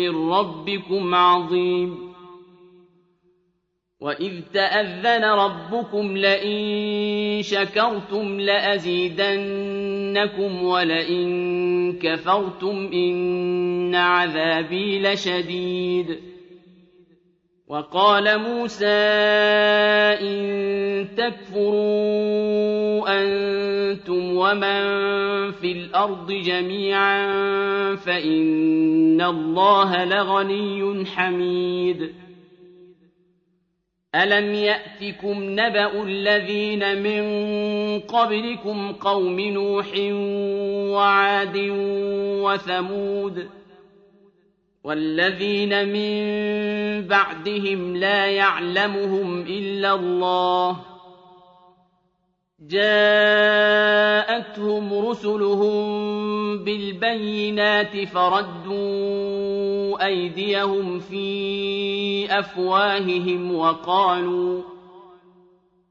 من ربكم عظيم. وإذ تأذن ربكم لئن شكرتم لأزيدنكم ولئن كفرتم إن عذابي لشديد. وقال موسى إن تكفروا أنتم ومن في الأرض جميعا فإن الله لغني حميد. ألم يأتكم نبأ الذين من قبلكم قوم نوح وعاد وثمود؟ والذين من بعدهم لا يعلمهم إلا الله. جاءتهم رسلهم بالبينات فردوا أيديهم في أفواههم وقالوا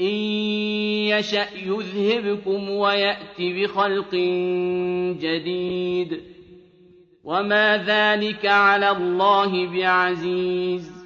إن يشأ يذهبكم ويأت بخلق جديد وما ذلك على الله بعزيز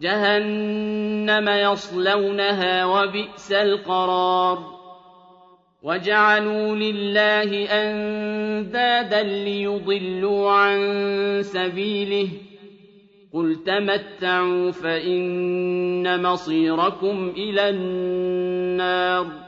جهنم يصلونها وبئس القرار. وجعلوا لله أندادا ليضلوا عن سبيله. قل تمتعوا فإن مصيركم إلى النار.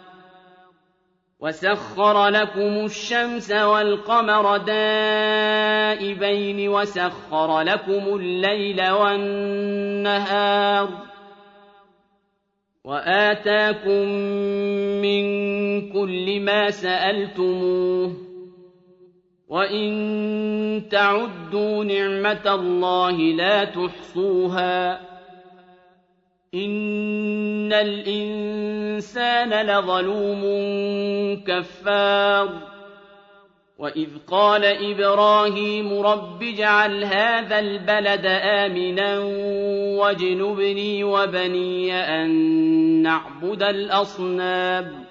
وسخر لكم الشمس والقمر دائبين وسخر لكم الليل والنهار وآتاكم من كل ما سألتموه وإن تعدوا نعمة الله لا تحصوها إن الإنسان لظلوم كفار. وإذ قال إبراهيم رب اجعل هذا البلد آمنا واجنبني وبني أن نعبد الأصنام.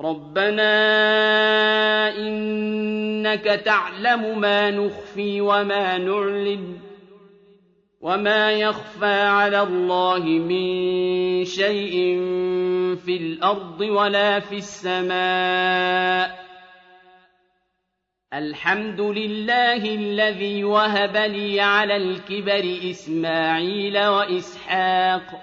ربنا إنك تعلم ما نخفي وما نعلن وما يخفى على الله من شيء في الأرض ولا في السماء الحمد لله الذي وهب لي على الكبر إسماعيل وإسحاق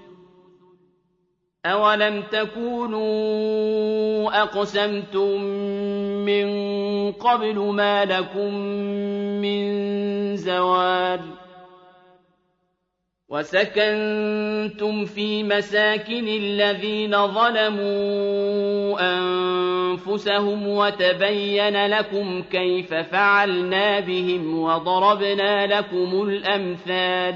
أولم تكونوا أقسمتم من قبل ما لكم من زوال وسكنتم في مساكن الذين ظلموا أنفسهم وتبين لكم كيف فعلنا بهم وضربنا لكم الأمثال